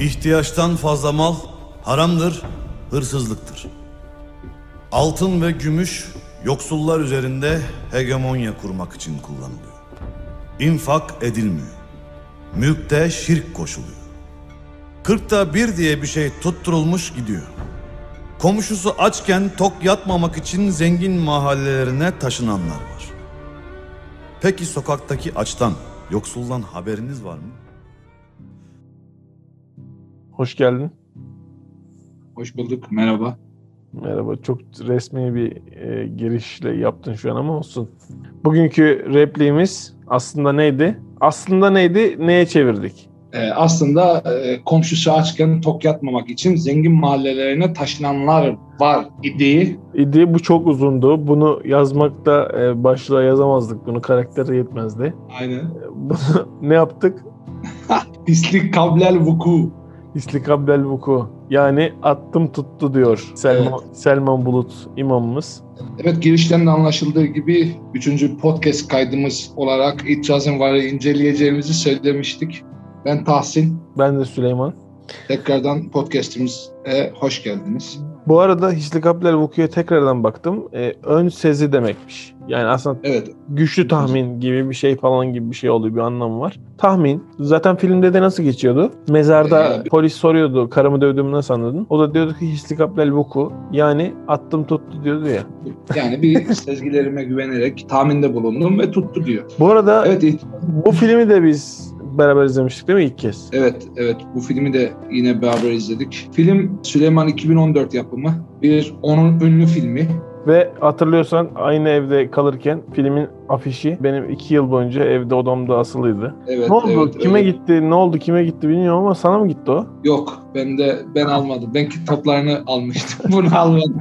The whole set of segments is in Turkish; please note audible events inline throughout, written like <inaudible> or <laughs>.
İhtiyaçtan fazla mal haramdır, hırsızlıktır. Altın ve gümüş yoksullar üzerinde hegemonya kurmak için kullanılıyor. İnfak edilmiyor. Mülkte şirk koşuluyor. Kırkta bir diye bir şey tutturulmuş gidiyor. Komşusu açken tok yatmamak için zengin mahallelerine taşınanlar var. Peki sokaktaki açtan, yoksuldan haberiniz var mı? Hoş geldin. Hoş bulduk. Merhaba. Merhaba. Çok resmi bir e, girişle yaptın şu an ama olsun. Bugünkü repliğimiz aslında neydi? Aslında neydi? Neye çevirdik? Ee, aslında e, komşusu açken tok yatmamak için zengin mahallelerine taşınanlar var idi. İdi bu çok uzundu. Bunu yazmakta e, başlığa yazamazdık. Bunu karaktere yetmezdi. Aynen. Bunu <laughs> ne yaptık? <laughs> Pislik kablel vuku. İstikabbel vuku. Yani attım tuttu diyor Selman, Selman Bulut imamımız. Evet girişten de anlaşıldığı gibi üçüncü podcast kaydımız olarak itirazın varı inceleyeceğimizi söylemiştik. Ben Tahsin. Ben de Süleyman. Tekrardan podcastimize hoş geldiniz. Bu arada Hislikabler Vuku'ya tekrardan baktım. E, ön sezi demekmiş. Yani aslında Evet. güçlü tahmin gibi bir şey falan gibi bir şey olduğu bir anlamı var. Tahmin. Zaten filmde de nasıl geçiyordu? Mezarda Ee, polis soruyordu karımı dövdüğümü nasıl anladın? O da diyordu ki Hislikabler Vuku. Yani attım tuttu diyordu ya. Yani bir <laughs> sezgilerime güvenerek tahminde bulundum ve tuttu diyor. Bu arada Evet bu filmi de biz beraber izlemiştik değil mi ilk kez? Evet, evet. Bu filmi de yine beraber izledik. Film Süleyman 2014 yapımı. Bir onun ünlü filmi. Ve hatırlıyorsan aynı evde kalırken filmin afişi benim iki yıl boyunca evde odamda asılıydı. Evet, ne oldu? evet, kime öyle. gitti? Ne oldu? Kime gitti bilmiyorum ama sana mı gitti o? Yok, ben de ben almadım. Ben kitaplarını almıştım. <laughs> Bunu almadım.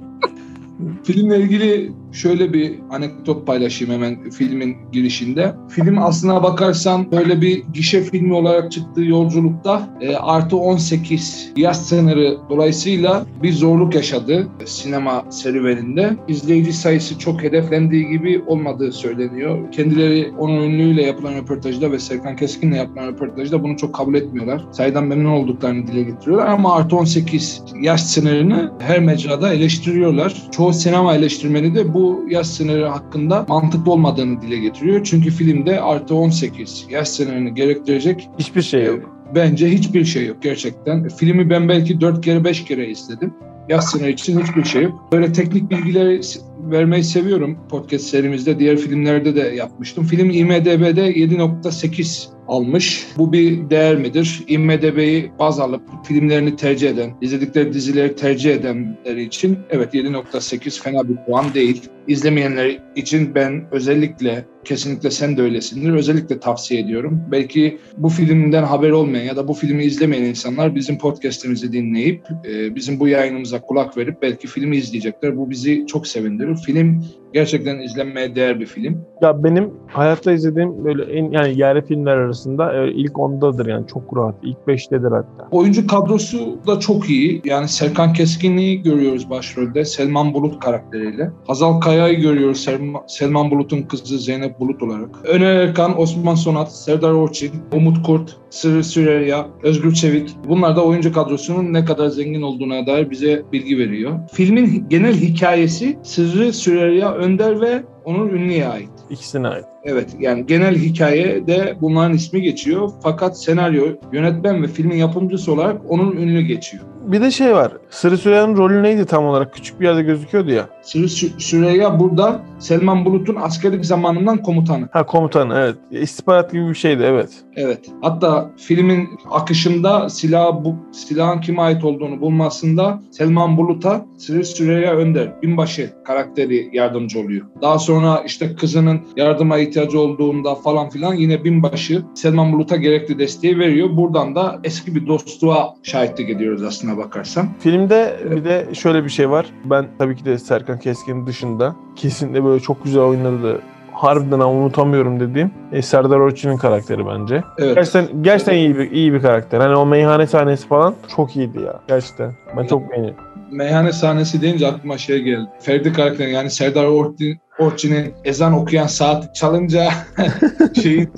<laughs> Filmle ilgili şöyle bir anekdot paylaşayım hemen filmin girişinde. Film aslına bakarsan böyle bir gişe filmi olarak çıktığı yolculukta e, artı 18 yaş sınırı dolayısıyla bir zorluk yaşadı sinema serüveninde. İzleyici sayısı çok hedeflendiği gibi olmadığı söyleniyor. Kendileri onun ünlüyle yapılan röportajda ve Serkan Keskin'le yapılan röportajda bunu çok kabul etmiyorlar. Sayıdan memnun olduklarını dile getiriyorlar ama artı 18 yaş sınırını her mecrada eleştiriyorlar. Çoğu sinema eleştirmeni de bu yaş sınırı hakkında mantıklı olmadığını dile getiriyor. Çünkü filmde artı 18 yaş sınırını gerektirecek Hiçbir şey yok. Bence hiçbir şey yok gerçekten. Filmi ben belki 4 kere 5 kere izledim. Yaz sınırı için hiçbir şey yok. Böyle teknik bilgileri vermeyi seviyorum podcast serimizde. Diğer filmlerde de yapmıştım. Film IMDB'de 7.8 almış. Bu bir değer midir? IMDB'yi baz alıp filmlerini tercih eden, izledikleri dizileri tercih edenleri için evet 7.8 fena bir puan değil. İzlemeyenler için ben özellikle kesinlikle sen de öylesindir. Özellikle tavsiye ediyorum. Belki bu filmden haber olmayan ya da bu filmi izlemeyen insanlar bizim podcast'imizi dinleyip e, bizim bu yayınımıza kulak verip belki filmi izleyecekler. Bu bizi çok sevindirir. Film gerçekten izlenmeye değer bir film. Ya benim hayatta izlediğim böyle en yani yerli filmler arasında e, ilk ondadır yani çok rahat. İlk beştedir hatta. Oyuncu kadrosu da çok iyi. Yani Serkan Keskin'i görüyoruz başrolde. Selman Bulut karakteriyle. Hazal Kaya'yı görüyoruz Selma- Selman Bulut'un kızı Zeynep Bulut olarak. Öner Erkan, Osman Sonat, Serdar Orçin, Umut Kurt, Sırrı Süreyya, Özgür Çevik. Bunlar da oyuncu kadrosunun ne kadar zengin olduğuna dair bize bilgi veriyor. Filmin genel hikayesi Sırrı Süreyya Önder ve Onur Ünlü'ye ait. İkisine ait. Evet yani genel hikaye de bunların ismi geçiyor. Fakat senaryo, yönetmen ve filmin yapımcısı olarak onun ünlü geçiyor. Bir de şey var. Sırı Süreyya'nın rolü neydi tam olarak? Küçük bir yerde gözüküyordu ya. Sırrı Sü- Süreyya burada Selman Bulut'un askerlik zamanından komutanı. Ha komutan evet. İstihbarat gibi bir şeydi evet. Evet. Hatta filmin akışında silah bu silahın kime ait olduğunu bulmasında Selman Bulut'a Sırrı Süreyya Önder binbaşı karakteri yardımcı oluyor. Daha sonra işte kızının yardıma ihtiyacı olduğunda falan filan yine binbaşı Selman Bulut'a gerekli desteği veriyor. Buradan da eski bir dostluğa şahitlik ediyoruz aslına bakarsan. Filmde bir de şöyle bir şey var. Ben tabii ki de Serkan Keskin'in dışında kesinlikle böyle çok güzel oynadı. Harbiden ama unutamıyorum dediğim e, Serdar Orçun'un karakteri bence. Evet. Gerçekten gerçekten iyi bir iyi bir karakter. Hani o meyhane sahnesi falan çok iyiydi ya gerçekten. Ben çok beğeniyorum. Meyhane sahnesi deyince aklıma şey geldi. Ferdi karakteri yani Serdar Ortaç'ın Orçin'in ezan okuyan saat çalınca <laughs> şeyi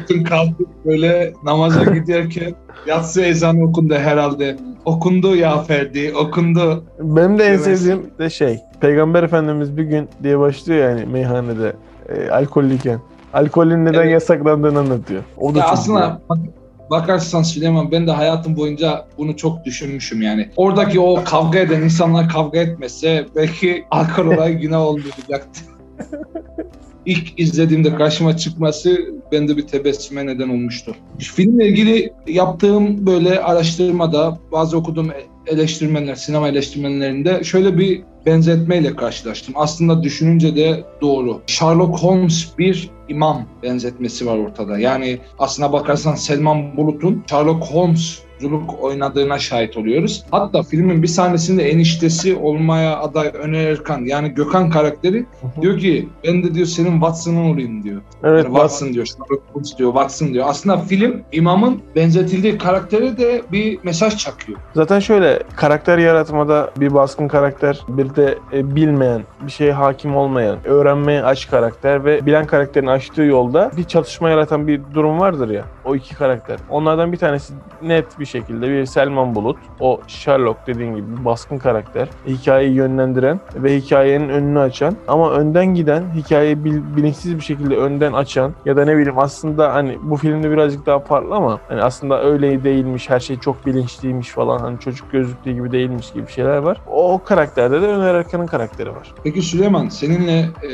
bütün kalkıp böyle namaza giderken yatsı ezanı okundu herhalde. Okundu ya Ferdi, okundu. Benim de en Evet. sevdiğim de şey. Peygamber Efendimiz bir gün diye başlıyor yani meyhanede e, alkollüyken. Alkolün neden Evet. yasaklandığını anlatıyor. O da Ya aslında bak- bakarsan Süleyman ben de hayatım boyunca bunu çok düşünmüşüm yani. Oradaki o kavga eden insanlar kavga etmese belki alkol olayı <laughs> günah olmayacaktı. <laughs> İlk izlediğimde karşıma çıkması bende bir tebessüme neden olmuştu. Filmle ilgili yaptığım böyle araştırmada bazı okuduğum eleştirmenler, sinema eleştirmenlerinde şöyle bir benzetmeyle karşılaştım. Aslında düşününce de doğru. Sherlock Holmes bir imam benzetmesi var ortada. Yani aslına bakarsan Selman Bulut'un Sherlock Holmes Zuluk oynadığına şahit oluyoruz. Hatta filmin bir sahnesinde eniştesi olmaya aday Öner Erkan yani Gökhan karakteri diyor ki ben de diyor senin Watson'ın olayım diyor. Evet Yani Watson diyor, Sherlock Holmes diyor, Watson diyor. Aslında film imamın benzetildiği karaktere de bir mesaj çakıyor. zaten şöyle karakter yaratmada bir baskın karakter, bir de e, bilmeyen, bir şeye hakim olmayan, öğrenmeye aç karakter ve bilen karakterin açtığı yolda bir çatışma yaratan bir durum vardır ya. O iki karakter. Onlardan bir tanesi net bir şekilde bir Selman Bulut. O Sherlock dediğin gibi baskın karakter. Hikayeyi yönlendiren ve hikayenin önünü açan ama önden giden, hikayeyi bil- bilinçsiz bir şekilde önden açan ya da ne bileyim aslında hani bu filmde birazcık daha farklı ama hani aslında öyle değilmiş, her şey çok bilinçliymiş falan hani çocuk gözüktüğü gibi değilmiş gibi şeyler var. O karakterde de Öner Erkan'ın karakteri var. Peki Süleyman seninle e,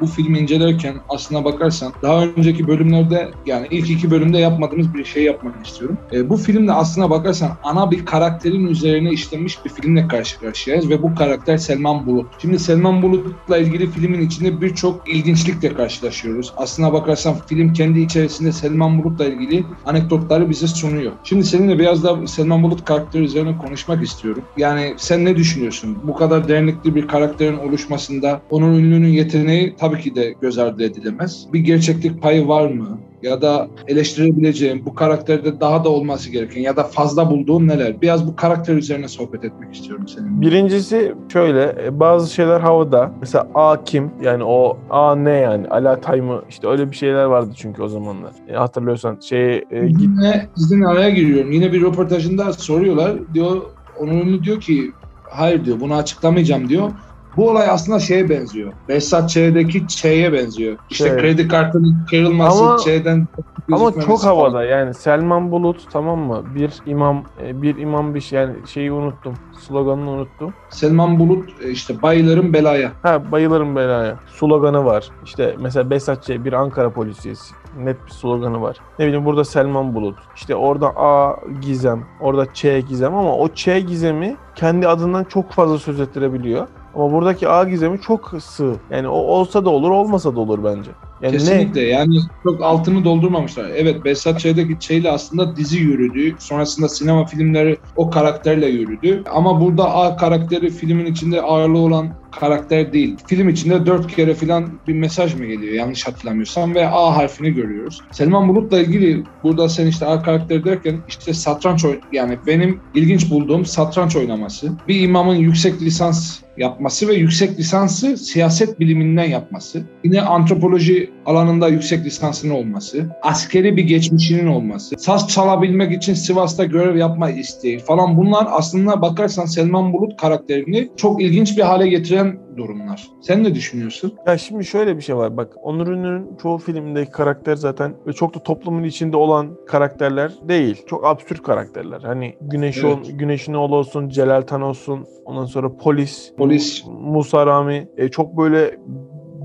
bu filmi incelerken aslına bakarsan daha önceki bölümlerde yani ilk iki bölümde yapmadığımız bir şey yapmanı istiyorum. E, bu filmde aslına bakarsan ana bir karakterin üzerine işlenmiş bir filmle karşı karşıyayız ve bu karakter Selman Bulut. Şimdi Selman Bulut'la ilgili filmin içinde birçok ilginçlikle karşılaşıyoruz. Aslına bakarsan film kendi içerisinde Selman Bulut'la ilgili anekdotları bize sunuyor. Şimdi seninle biraz da Selman Bulut karakteri üzerine konuşmak istiyorum. Yani sen ne düşünüyorsun? Bu kadar derinlikli bir karakterin oluşmasında onun ünlünün yeteneği tabii ki de göz ardı edilemez. Bir gerçeklik payı var mı? Ya da eleştirebileceğim bu karakterde daha da olması gereken ya da fazla bulduğun neler? Biraz bu karakter üzerine sohbet etmek istiyorum seninle. Birincisi şöyle e, bazı şeyler havada. Mesela A kim? Yani o A ne yani? Ala Tay mı? İşte öyle bir şeyler vardı çünkü o zamanlar. E, hatırlıyorsan şeye e, git Yine sizin araya giriyorum. Yine bir röportajında soruyorlar. Diyor onun ünlü diyor ki hayır diyor bunu açıklamayacağım diyor. Bu olay aslında şeye benziyor. Behzat Ç'deki Ç'ye benziyor. İşte Evet. kredi kartının kırılması Ama- Ç'den Ama çok falan. havada yani Selman Bulut tamam mı? Bir imam e, bir imam bir şey yani şeyi unuttum. Sloganını unuttum. Selman Bulut e, işte bayılırım belaya. Ha bayılırım belaya. Sloganı var. İşte mesela Behzat Ç. bir Ankara polisiyesi. Net bir sloganı var. Ne bileyim burada Selman Bulut. İşte orada A Gizem. Orada Ç Gizem ama o Ç Gizem'i kendi adından çok fazla söz ettirebiliyor. Ama buradaki A Gizem'i çok sığ. Yani o olsa da olur olmasa da olur bence. Yani ne? Kesinlikle yani çok altını doldurmamışlar. Evet Behzat Ç'deki Ç'yle aslında dizi yürüdü. Sonrasında sinema filmleri o karakterle yürüdü. Ama burada A karakteri filmin içinde ağırlığı olan karakter değil. Film içinde dört kere falan bir mesaj mı geliyor yanlış hatırlamıyorsam ve A harfini görüyoruz. Selman Bulut'la ilgili burada sen işte A karakteri derken işte satranç oy- yani benim ilginç bulduğum satranç oynaması. Bir imamın yüksek lisans yapması ve yüksek lisansı siyaset biliminden yapması. Yine antropoloji alanında yüksek lisansının olması. Askeri bir geçmişinin olması. Saz çalabilmek için Sivas'ta görev yapma isteği falan bunlar aslında bakarsan Selman Bulut karakterini çok ilginç bir hale getiren durumlar. Sen ne düşünüyorsun? Ya şimdi şöyle bir şey var bak Onur Ünlü'nün çoğu filmdeki karakter zaten ve çok da toplumun içinde olan karakterler değil. Çok absürt karakterler. Hani Güneş Evet. ol, Güneşin oğlu olsun, Celal Tan olsun, ondan sonra polis, Polis. Musa Rami e, çok böyle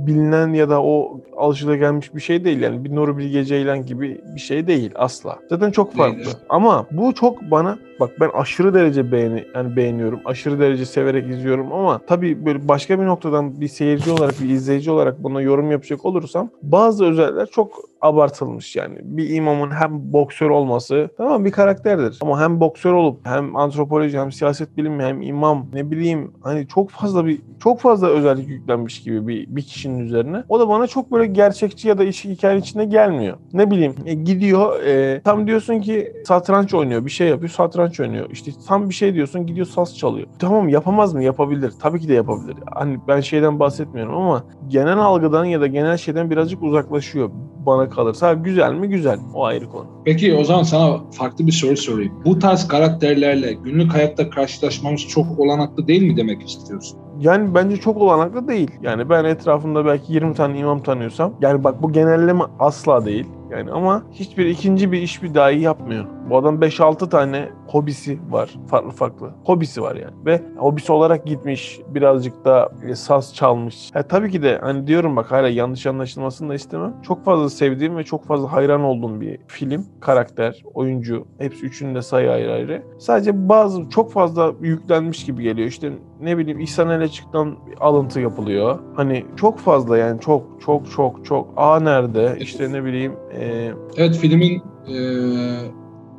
bilinen ya da o alışılagelmiş bir şey değil yani bir Nuri Bilge Ceylan gibi bir şey değil asla. Zaten çok farklı. evet. Ama bu çok bana bak ben aşırı derece beğeni yani beğeniyorum. Aşırı derece severek izliyorum ama tabii böyle başka bir noktadan bir seyirci olarak bir izleyici olarak buna yorum yapacak olursam bazı özellikler çok abartılmış yani. Bir imamın hem boksör olması tamam bir karakterdir ama hem boksör olup hem antropoloji hem siyaset bilimi hem imam ne bileyim hani çok fazla bir çok fazla özellik yüklenmiş gibi bir, bir kişinin üzerine. O da bana çok böyle gerçekçi ya da iş hikayenin içine gelmiyor. Ne bileyim e, gidiyor e, tam diyorsun ki satranç oynuyor bir şey yapıyor satranç satranç oynuyor. İşte tam bir şey diyorsun gidiyor saz çalıyor. Tamam yapamaz mı? Yapabilir. Tabii ki de yapabilir. Hani ben şeyden bahsetmiyorum ama genel algıdan ya da genel şeyden birazcık uzaklaşıyor bana kalırsa. Güzel mi? Güzel. O ayrı konu. Peki o zaman sana farklı bir soru sorayım. Bu tarz karakterlerle günlük hayatta karşılaşmamız çok olanaklı değil mi demek istiyorsun? Yani bence çok olanaklı değil. Yani ben etrafımda belki 20 tane imam tanıyorsam yani bak bu genelleme asla değil. Yani ama hiçbir ikinci bir iş bir dahi yapmıyor. Bu adam 5-6 tane hobisi var. Farklı farklı. Hobisi var yani. Ve hobisi olarak gitmiş. Birazcık da e, saz çalmış. Ha, tabii ki de hani diyorum bak hala yanlış anlaşılmasını da istemem. Çok fazla sevdiğim ve çok fazla hayran olduğum bir film. Karakter, oyuncu. Hepsi üçünün de sayı ayrı ayrı. Sadece bazı çok fazla yüklenmiş gibi geliyor. İşte ne bileyim İhsan Eleçik'ten alıntı yapılıyor. Hani çok fazla yani çok çok çok çok. A nerede? İşte ne bileyim e, Evet filmin e,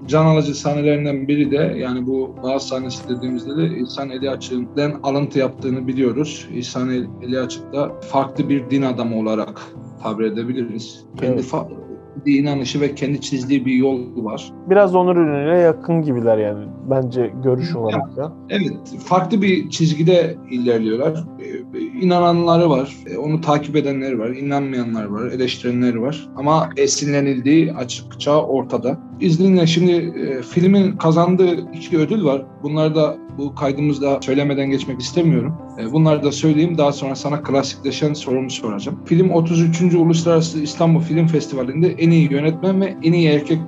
can alıcı sahnelerinden biri de yani bu bazı sahnesi dediğimizde de İhsan Eli Açık'tan alıntı yaptığını biliyoruz. İhsan Eli Açık da farklı bir din adamı olarak tabir edebiliriz. Kendi Evet. fa- bir inanışı ve kendi çizdiği bir yol var. biraz Onur Ünlü'yle yakın gibiler yani bence görüş olarak da. Evet, farklı bir çizgide ilerliyorlar. Ee, İnananları var, e, onu takip edenleri var, inanmayanlar var, eleştirenleri var. Ama esinlenildiği açıkça ortada. İzninle şimdi e, filmin kazandığı iki ödül var. Bunları da bu kaydımızda söylemeden geçmek istemiyorum. E, bunları da söyleyeyim. Daha sonra sana klasikleşen sorumu soracağım. Film 33. Uluslararası İstanbul Film Festivali'nde en iyi yönetmen ve en iyi erkek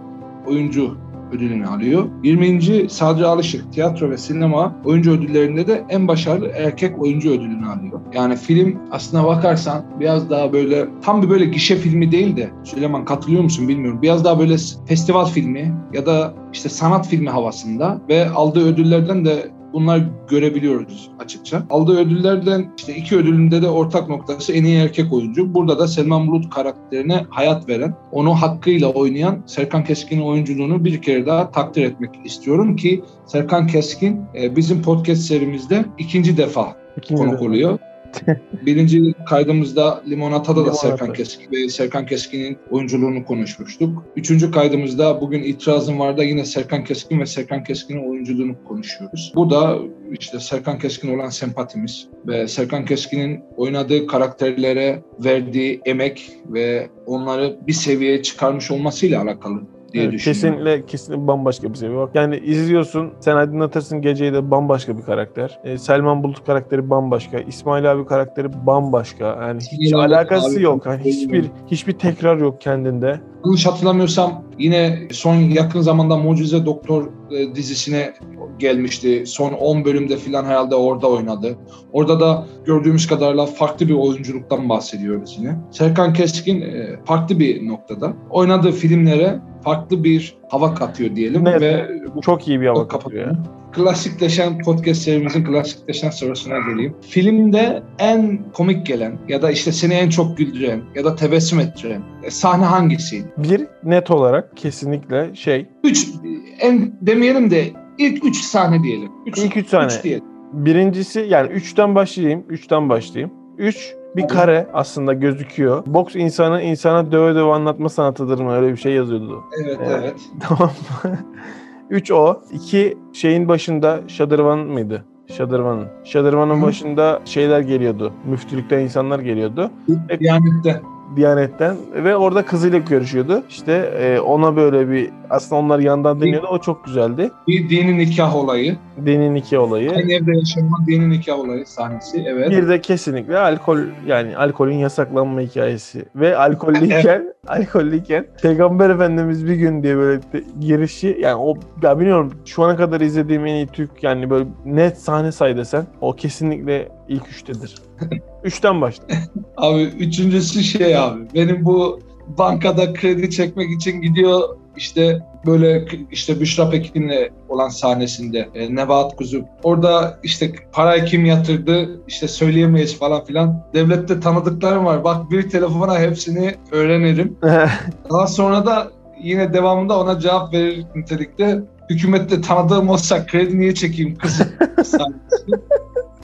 oyuncu ödülünü alıyor. 20. Sadri Alışık tiyatro ve sinema oyuncu ödüllerinde de en başarılı erkek oyuncu ödülünü alıyor. Yani film aslına bakarsan biraz daha böyle tam bir böyle gişe filmi değil de Süleyman katılıyor musun bilmiyorum. Biraz daha böyle festival filmi ya da işte sanat filmi havasında ve aldığı ödüllerden de bunlar görebiliyoruz açıkça. Aldığı ödüllerden işte iki ödülünde de ortak noktası en iyi erkek oyuncu. Burada da Selman Bulut karakterine hayat veren, onu hakkıyla oynayan Serkan Keskin'in oyunculuğunu bir kere daha takdir etmek istiyorum ki Serkan Keskin e, bizim podcast serimizde ikinci defa İkinci konuk oluyor. Birinci kaydımızda Limonata'da da. Serkan Keskin ve Serkan Keskin'in oyunculuğunu konuşmuştuk. Üçüncü kaydımızda bugün itirazım var da yine Serkan Keskin ve Serkan Keskin'in oyunculuğunu konuşuyoruz. Bu da işte Serkan Keskin olan sempatimiz ve Serkan Keskin'in oynadığı karakterlere verdiği emek ve onları bir seviyeye çıkarmış olmasıyla alakalı diye Evet, düşünüyorum. kesinlikle kesinlikle bambaşka bir seviye. Bak yani izliyorsun, sen aydınlatırsın geceyi de bambaşka bir karakter. Ee, Selman Bulut karakteri bambaşka, İsmail abi karakteri bambaşka. Yani hiç İsmail alakası abi- yok. Yani hiçbir hiçbir tekrar yok kendinde. Yanlış hatırlamıyorsam yine son yakın zamanda Mucize Doktor e, dizisine gelmişti. Son 10 bölümde falan herhalde orada oynadı. Orada da gördüğümüz kadarıyla farklı bir oyunculuktan bahsediyoruz yine. Serkan Keskin e, farklı bir noktada. Oynadığı filmlere farklı bir hava katıyor diyelim Evet. ve bu Çok iyi bir hava katıyor. Klasikleşen podcast serimizin klasikleşen sorusuna geleyim. Filmde en komik gelen ya da işte seni en çok güldüren ya da tebessüm ettiren e, sahne hangisiydi? Bir net olarak kesinlikle şey. Üç, en demeyelim de ilk üç sahne diyelim. Üç, İlk üç sahne. Üç diyelim. Birincisi yani 3'ten başlayayım. 3'ten başlayayım. 3 bir kare aslında gözüküyor. Boks insanı insana döve döve anlatma sanatıdır mı? Öyle bir şey yazıyordu. Evet, Evet. evet. <laughs> Tamam mı? 3 o. 2 şeyin başında Şadırvan mıydı? Şadırvan'ın. Şadırvan'ın başında şeyler geliyordu. Müftülükten insanlar geliyordu. Diyanet'te. Diyanetten ve orada kızıyla görüşüyordu. İşte e, ona böyle bir aslında onlar yandan deniyordu. O çok güzeldi. Bir dini nikah olayı. Dinin iki olayı. Aynı evde yaşanılan dini nikah olayı sahnesi. Evet. Bir de kesinlikle alkol yani alkolün yasaklanma hikayesi ve alkollüyken <laughs> alkollüyken Peygamber Efendimiz bir gün diye böyle girişi yani o ya bilmiyorum şu ana kadar izlediğim en iyi Türk yani böyle net sahne say desen o kesinlikle ilk üçtedir. Üçten başla. <laughs> Abi üçüncüsü şey abi. Benim bu bankada kredi çekmek için gidiyor işte böyle işte Büşra Pekin'le olan sahnesinde e, Nebahat Kuzu. Orada işte parayı kim yatırdı işte söyleyemeyiz falan filan. Devlette tanıdıklarım var. Bak bir telefona hepsini öğrenirim. <laughs> Daha sonra da yine devamında ona cevap verir nitelikte. Hükümette tanıdığım olsa kredi niye çekeyim kızım. <laughs>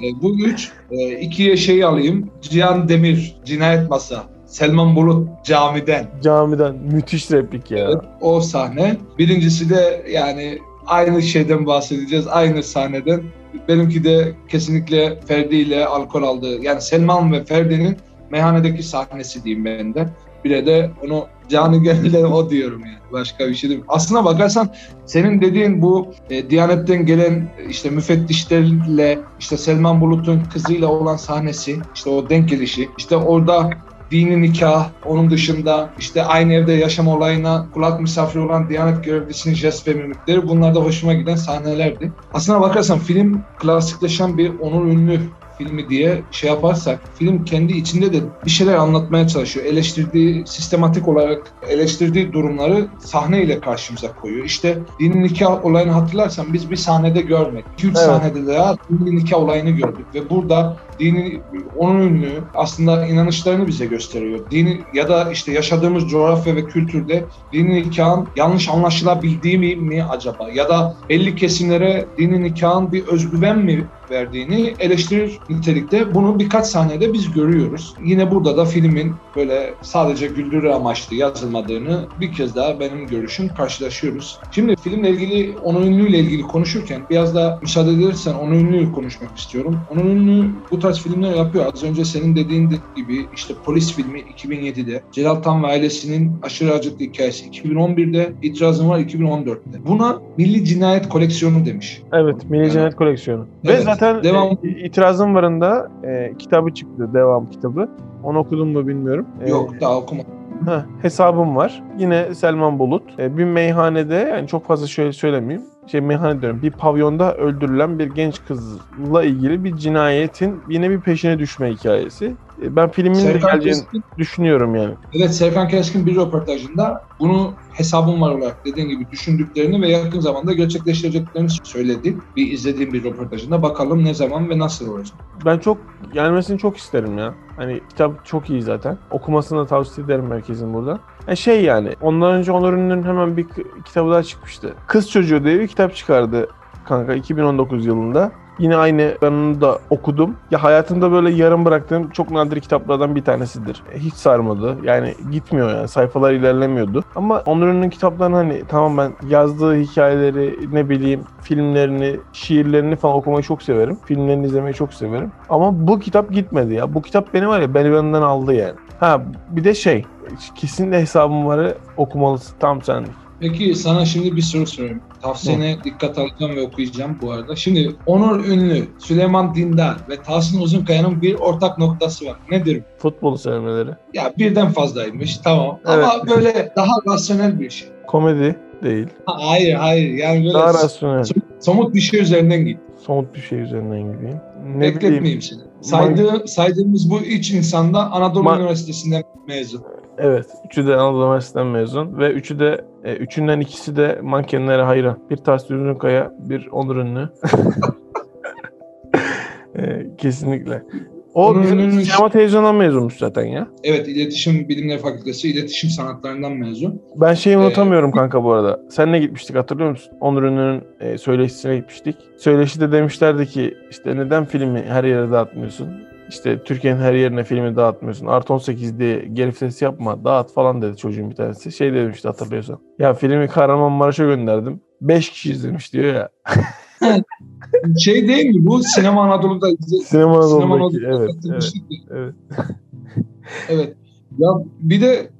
E, bu üç. E, ikiye şey alayım. Cihan Demir, Cinayet Masa. Selman Bulut camiden. Camiden müthiş replik ya. Evet, o sahne. Birincisi de yani aynı şeyden bahsedeceğiz. Aynı sahneden. Benimki de kesinlikle Ferdi ile alkol aldığı. Yani Selman ve Ferdi'nin meyhanedeki sahnesi diyeyim ben de. Bir de onu canı gönülden o diyorum yani. Başka bir şey değil. Aslına bakarsan senin dediğin bu e, Diyanet'ten gelen işte müfettişlerle işte Selman Bulut'un kızıyla olan sahnesi, işte o denk gelişi, işte orada dini nikah, onun dışında işte aynı evde yaşam olayına kulak misafiri olan Diyanet görevlisinin jest ve mimikleri bunlar da hoşuma giden sahnelerdi. Aslına bakarsan film klasikleşen bir Onur Ünlü filmi diye şey yaparsak film kendi içinde de bir şeyler anlatmaya çalışıyor. Eleştirdiği, sistematik olarak eleştirdiği durumları sahne ile karşımıza koyuyor. İşte dini nikah olayını hatırlarsan biz bir sahnede görmedik. 2-3 evet. sahnede daha dini nikah olayını gördük ve burada dini onun ünlü aslında inanışlarını bize gösteriyor. Dini ya da işte yaşadığımız coğrafya ve kültürde dini nikahın yanlış anlaşılabildiği mi, mi acaba? Ya da belli kesimlere dini nikahın bir özgüven mi verdiğini eleştirir nitelikte. Bunu birkaç sahnede biz görüyoruz. Yine burada da filmin böyle sadece güldürü amaçlı yazılmadığını bir kez daha benim görüşüm karşılaşıyoruz. Şimdi filmle ilgili Onur Ünlü ile ilgili konuşurken biraz da müsaade edersen Onur Ünlü'yü konuşmak istiyorum. Onur Ünlü bu tarz filmler yapıyor. Az önce senin dediğin gibi işte Polis filmi 2007'de, Celal Tan ve ailesinin aşırı acıklı hikayesi 2011'de, İtirazım var 2014'te. Buna Milli Cinayet Koleksiyonu demiş. Evet, Milli yani, Cinayet Koleksiyonu. Evet, Ve zaten devam... e, İtirazım varında e, kitabı çıktı, devam kitabı. Onu okudun mu bilmiyorum. Yok, ee, daha okumadım. Heh, hesabım var. Yine Selman Bulut. Ee, bir meyhanede yani çok fazla şöyle söylemeyeyim. Şey meyhane diyorum. Bir pavyonda öldürülen bir genç kızla ilgili bir cinayetin yine bir peşine düşme hikayesi. Ee, ben filmin de geleceğini Keskin, düşünüyorum yani. Evet Serkan Keskin bir röportajında bunu hesabım var olarak dediğin gibi düşündüklerini ve yakın zamanda gerçekleştireceklerini söyledi. Bir izlediğim bir röportajında bakalım ne zaman ve nasıl olacak. Ben çok gelmesini çok isterim ya. Hani kitap çok iyi zaten. Okumasını da tavsiye ederim herkesin burada. Yani şey yani ondan önce Onur Ünlü'nün hemen bir kitabı daha çıkmıştı. Kız Çocuğu diye bir kitap çıkardı kanka 2019 yılında. Yine aynı ben da okudum. Ya hayatımda böyle yarım bıraktığım çok nadir kitaplardan bir tanesidir. Hiç sarmadı. Yani gitmiyor yani. Sayfalar ilerlemiyordu. Ama Onur'un kitaplarını hani tamam ben yazdığı hikayeleri ne bileyim filmlerini, şiirlerini falan okumayı çok severim. Filmlerini izlemeyi çok severim. Ama bu kitap gitmedi ya. Bu kitap beni var ya beni benden aldı yani. Ha bir de şey kesinlikle hesabım var okumalısın tam senlik. Peki sana şimdi bir soru sorayım. Tavsiyene Hı. dikkat alacağım ve okuyacağım bu arada. Şimdi Onur Ünlü, Süleyman Dindar ve Tahsin Uzunkaya'nın bir ortak noktası var. Nedir? Futbolu sevmeleri. Ya birden fazlaymış tamam. Evet. Ama böyle daha rasyonel bir şey. Komedi değil. Ha, hayır hayır yani böyle daha rasyonel. Somut bir şey üzerinden git. Somut bir şey üzerinden gideyim. Ne Bekletmeyeyim seni. Saydığı, saydığımız bu üç insanda Anadolu Ma- Üniversitesi'nden mezun. Evet. Üçü de Anadolu Üniversitesi'nden mezun. Ve üçü de e, üçünden ikisi de mankenlere hayran. Bir Tahsin Kaya, bir Onur Ünlü. <laughs> e, kesinlikle. O Onun bizim ünlü... sinema televizyondan mezunmuş zaten ya. Evet, İletişim Bilimleri Fakültesi, İletişim Sanatlarından mezun. Ben şeyi unutamıyorum ee... kanka bu arada. Sen ne gitmiştik hatırlıyor musun? Onur Ünlü'nün e, söyleşisine gitmiştik. Söyleşide demişlerdi ki işte neden filmi her yere dağıtmıyorsun? İşte Türkiye'nin her yerine filmi dağıtmıyorsun. Art 18 diye geri ses yapma dağıt falan dedi çocuğun bir tanesi. Şey demişti hatırlıyorsan. Ya filmi Kahramanmaraş'a gönderdim. 5 kişi izlemiş diyor ya. şey değil mi bu Sinema Anadolu'da Sinema Anadolu'daki Sinema Anadolu'da evet, evet, evet. <laughs> evet. Ya bir de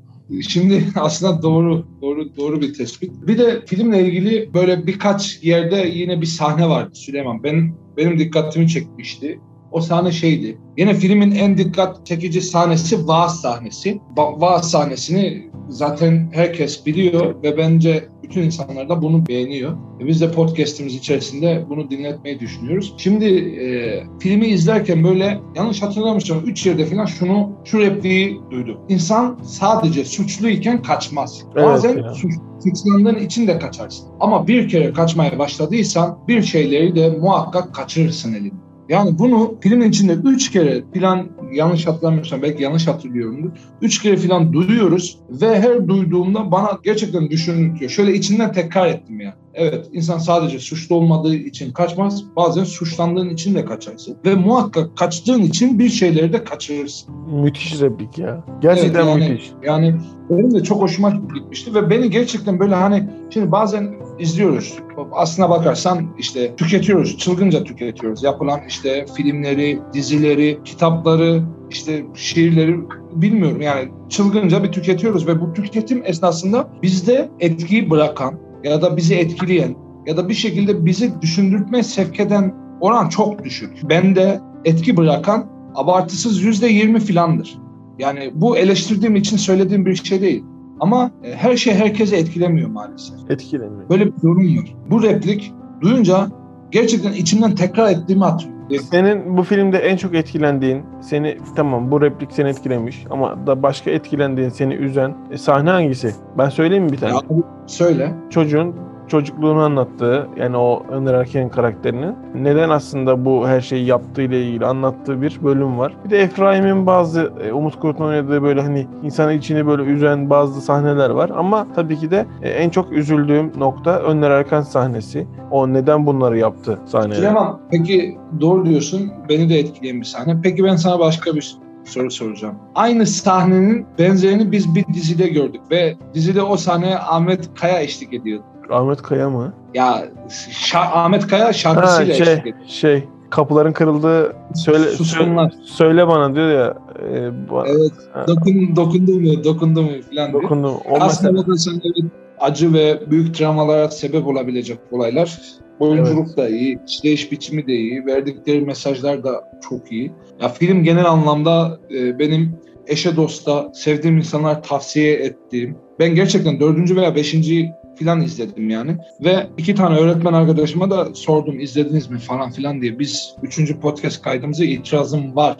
Şimdi <laughs> aslında doğru doğru doğru bir tespit. Bir de filmle ilgili böyle birkaç yerde yine bir sahne vardı Süleyman. Ben benim dikkatimi çekmişti. O sahne şeydi. Yine filmin en dikkat çekici sahnesi vaaz sahnesi. Va vaaz sahnesini zaten herkes biliyor ve bence bütün insanlar da bunu beğeniyor. E biz de podcast'imiz içerisinde bunu dinletmeyi düşünüyoruz. Şimdi e, filmi izlerken böyle yanlış hatırlamıyorsam 3 yerde falan şunu şu repliği duydum. İnsan sadece suçluyken kaçmaz. Evet Bazen ya. suç, suçlandığın için de kaçarsın. Ama bir kere kaçmaya başladıysan bir şeyleri de muhakkak kaçırırsın elinde. Yani bunu filmin içinde üç kere plan yanlış hatırlamıyorsam belki yanlış hatırlıyorumdur. Üç kere falan duyuyoruz ve her duyduğumda bana gerçekten düşündürtüyor. Şöyle içinden tekrar ettim ya. Evet insan sadece suçlu olmadığı için kaçmaz. Bazen suçlandığın için de kaçarsın. Ve muhakkak kaçtığın için bir şeyleri de kaçırırsın. Müthiş replik ya. Gerçekten Evet, yani- müthiş. Yani benim de çok hoşuma gitmişti ve beni gerçekten böyle hani şimdi bazen izliyoruz. Aslına bakarsan işte tüketiyoruz, çılgınca tüketiyoruz. Yapılan işte filmleri, dizileri, kitapları, işte şiirleri bilmiyorum yani çılgınca bir tüketiyoruz ve bu tüketim esnasında bizde etkiyi bırakan ya da bizi etkileyen ya da bir şekilde bizi düşündürtme sevk eden oran çok düşük. Bende etki bırakan abartısız yüzde yirmi filandır. Yani bu eleştirdiğim için söylediğim bir şey değil. Ama e, her şey herkese etkilemiyor maalesef. Etkileniyor. Böyle bir durum var. Bu replik duyunca gerçekten içimden tekrar ettiğimi hatırlıyorum. Senin bu filmde en çok etkilendiğin, seni tamam bu replik seni etkilemiş ama da başka etkilendiğin, seni üzen e, sahne hangisi? Ben söyleyeyim mi bir tane? Ya, söyle. Çocuğun çocukluğunu anlattığı yani o Önder Erken'in karakterinin neden aslında bu her şeyi yaptığı ile ilgili anlattığı bir bölüm var. Bir de Efraim'in bazı e, Umut Kurt'un oynadığı böyle hani insanın içini böyle üzen bazı sahneler var ama tabii ki de e, en çok üzüldüğüm nokta Önder Erken sahnesi. O neden bunları yaptı sahneler. Süleyman peki doğru diyorsun. Beni de etkileyen bir sahne. Peki ben sana başka bir soru soracağım. Aynı sahnenin benzerini biz bir dizide gördük ve dizide o sahneye Ahmet Kaya eşlik ediyordu. Ahmet Kaya mı? Ya şa- Ahmet Kaya Ha, şarkısıyla şey, eşlik ediyor. şey kapıların kırıldığı söyle Suskunlar. söyle, söyle bana diyor ya. E, ba- Evet. Ha, Dokun, dokundu mu, dokundu mu falan diye. dokundum. O Aslında mesela, bakarsan evet, acı ve büyük travmalara sebep olabilecek olaylar. Oyunculuk da iyi, işleyiş biçimi de iyi, verdikleri mesajlar da çok iyi. Ya film genel anlamda e, benim eşe dosta, sevdiğim insanlar tavsiye ettiğim. Ben gerçekten dördüncü veya beşinci filan izledim yani. Ve iki tane öğretmen arkadaşıma da sordum izlediniz mi falan filan diye. Biz üçüncü podcast kaydımızı itirazım var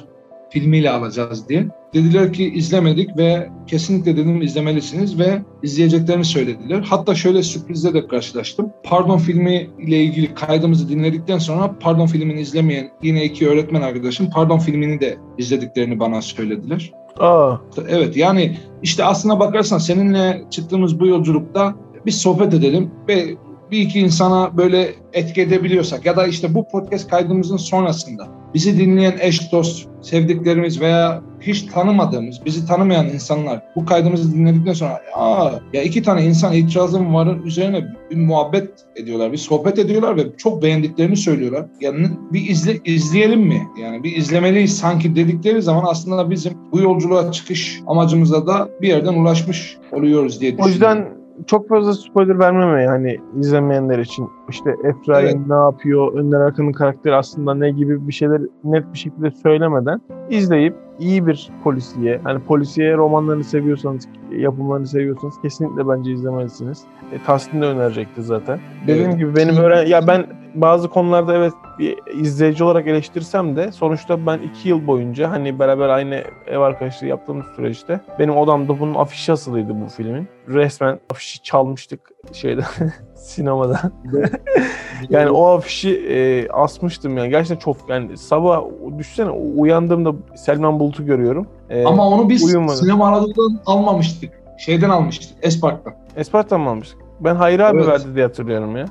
filmiyle alacağız diye. Dediler ki izlemedik ve kesinlikle dedim izlemelisiniz ve izleyeceklerini söylediler. Hatta şöyle sürprizle de karşılaştım. Pardon filmi ile ilgili kaydımızı dinledikten sonra Pardon filmini izlemeyen yine iki öğretmen arkadaşım Pardon filmini de izlediklerini bana söylediler. aa, Evet yani işte aslına bakarsan seninle çıktığımız bu yolculukta bir sohbet edelim ve bir iki insana böyle etki edebiliyorsak ya da işte bu podcast kaydımızın sonrasında bizi dinleyen eş dost, sevdiklerimiz veya hiç tanımadığımız, bizi tanımayan insanlar bu kaydımızı dinledikten sonra Aa, ya iki tane insan itirazım varın üzerine bir muhabbet ediyorlar, bir sohbet ediyorlar ve çok beğendiklerini söylüyorlar. Yani bir izle, izleyelim mi? Yani bir izlemeliyiz sanki dedikleri zaman aslında bizim bu yolculuğa çıkış amacımıza da bir yerden ulaşmış oluyoruz diye O düşünüyorum. yüzden çok fazla spoiler vermeme yani izlemeyenler için. İşte Efraim Evet. ne yapıyor, Önder Akın'ın karakteri aslında ne gibi bir şeyler net bir şekilde söylemeden izleyip iyi bir polisiye, hani polisiye romanlarını seviyorsanız, yapımlarını seviyorsanız kesinlikle bence izlemelisiniz. E, Tahsin de önerecekti zaten. Dediğim Evet. gibi benim öğren ya ben bazı konularda evet bir izleyici olarak eleştirsem de sonuçta ben iki yıl boyunca hani beraber aynı ev arkadaşlığı yaptığımız süreçte benim odamda bunun afişi asılıydı bu filmin. Resmen afişi çalmıştık şeyde <laughs> sinemada. <laughs> Yani o afişi e, asmıştım yani gerçekten çok yani sabah düşsene uyandığımda Selman Bulut'u görüyorum. E, Ama onu biz uyumadı. sinema Anadolu'dan almamıştık. Şeyden almıştık, Espark'tan. Esparta'dan mı almıştık? Ben Hayri abi Evet. verdi diye hatırlıyorum ya.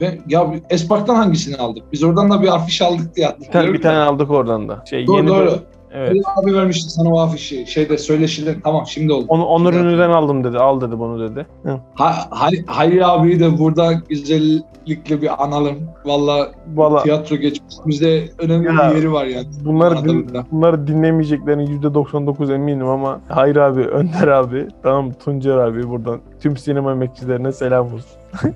Ve ya Espark'tan hangisini aldık? Biz oradan da bir afiş aldık diye Bir tane, hatırlıyorum. bir tane aldık oradan da. Şey, Doğru yeni doğru. bölüm- Evet. Ali abi vermişti sana o afişi. Şeyde söyleşiler. Tamam şimdi oldu. Onu Onur Ünlü'den aldım dedi. Al dedi bunu dedi. Hı. Ha, Hay- Hayri abiyi de burada güzellikle bir analım. Valla Valla tiyatro geçmişimizde önemli Ya, bir yeri var yani. bunları, din- Anadolu'da. bunları dinlemeyeceklerinin %99 eminim ama Hayri abi, <laughs> Önder abi, tamam Tuncer abi buradan tüm sinema emekçilerine selam olsun. <laughs>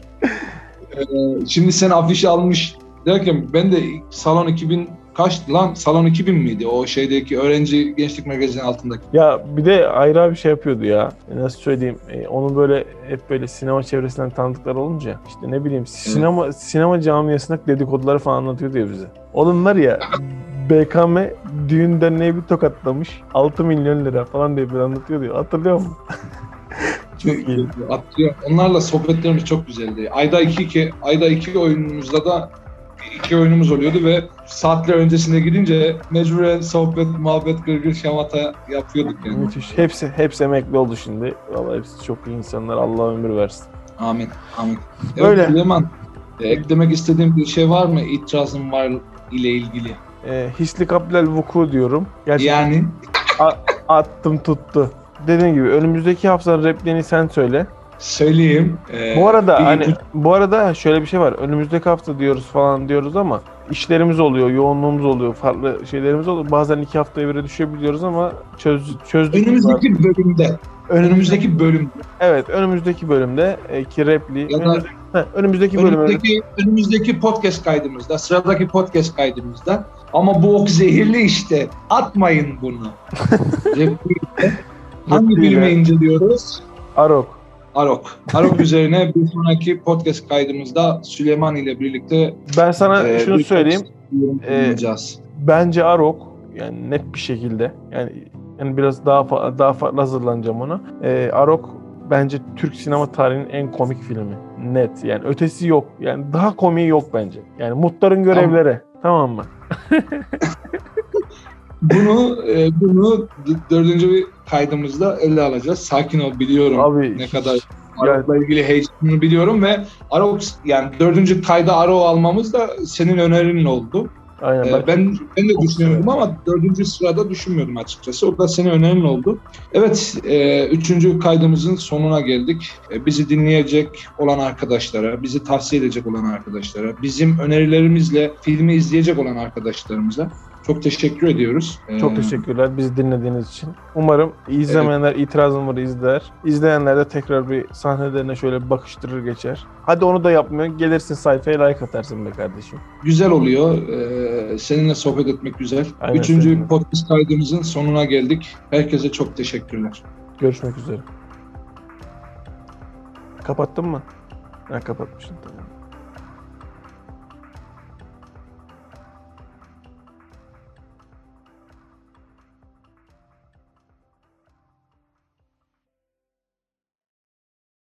Ee, şimdi sen afişi almış derken ben de salon 2000 kaçtı lan? Salon 2000 miydi? O şeydeki öğrenci gençlik magazinin altındaki. Ya bir de Hayri abi şey yapıyordu ya. Nasıl söyleyeyim? E, onun böyle hep böyle sinema çevresinden tanıdıkları olunca işte ne bileyim sinema sinema camiasında dedikoduları falan anlatıyordu ya bize. Oğlum var ya BKM düğün derneği bir tokatlamış 6 milyon lira falan diye bir anlatıyordu ya. Hatırlıyor musun? <laughs> Çok iyi. Atlıyor. Onlarla sohbetlerimiz çok güzeldi. Ayda iki, iki ayda iki oyunumuzda da iki oyunumuz oluyordu ve saatler öncesine gidince mecburen sohbet, muhabbet, gırgır, şamata yapıyorduk yani. Müthiş. Hepsi hepsi emekli oldu şimdi. Vallahi hepsi çok iyi insanlar. Allah ömür versin. Amin. Amin. Böyle. Evet Süleyman, e, eklemek istediğim bir şey var mı? İtirazın var ile ilgili. E, hisli kabilel vuku diyorum. Gerçekten Yani attım tuttu. Dediğim gibi önümüzdeki haftanın repliğini sen söyle. Söyleyeyim. e, Bu arada bir- hani bu arada şöyle bir şey var. Önümüzdeki hafta diyoruz falan diyoruz ama işlerimiz oluyor, yoğunluğumuz oluyor, farklı şeylerimiz oluyor. Bazen iki haftaya bire düşebiliyoruz ama çöz, çözdük. önümüzdeki bölümde, önümüzdeki bölüm, Evet, önümüzdeki bölümde e, ki repliği Ya da- önümüzdeki, Heh, önümüzdeki bölümde önümüzdeki, önümüzdeki podcast kaydımızda, sıradaki podcast kaydımızda. Ama bu ok zehirli işte. Atmayın bunu. <laughs> Hangi de- inceliyoruz? Arok. Arok. Arok üzerine bir sonraki podcast kaydımızda Süleyman ile birlikte Ben sana e, şunu söyleyeyim. E. Bence Arok yani net bir şekilde yani yani biraz daha fa- daha farklı hazırlanacağım ona. Ee, Arok bence Türk sinema tarihinin en komik filmi. Net. Yani ötesi yok. Yani daha komiği yok bence. Yani Mutlar'ın görevleri. Tamam mı? <laughs> Bunu e, bunu dördüncü bir kaydımızda ele alacağız. Sakin ol biliyorum Abi ne kadar yani, Arok'la ilgili heyecanını biliyorum ve Arok yani dördüncü kayda Arok almamız da senin önerin oldu. aynen Ee, ben ben de düşünüyordum ama dördüncü sırada düşünmüyordum açıkçası. O da senin önerin oldu. Evet, e, üçüncü kaydımızın sonuna geldik. E, bizi dinleyecek olan arkadaşlara, bizi tavsiye edecek olan arkadaşlara, bizim önerilerimizle filmi izleyecek olan arkadaşlarımıza çok teşekkür ediyoruz. Ee, Çok teşekkürler bizi dinlediğiniz için. Umarım izlemeyenler itirazım var izler. İzleyenler de tekrar bir sahnelerine şöyle bir bakıştırır geçer. Hadi onu da yapmıyor. Gelirsin sayfaya like atarsın be kardeşim. Güzel oluyor. Ee, seninle sohbet etmek güzel. Aynen, Üçüncü seninle. podcast kaydımızın sonuna geldik. Herkese çok teşekkürler. Görüşmek üzere. Kapattın mı? Ha kapatmışsın tamam.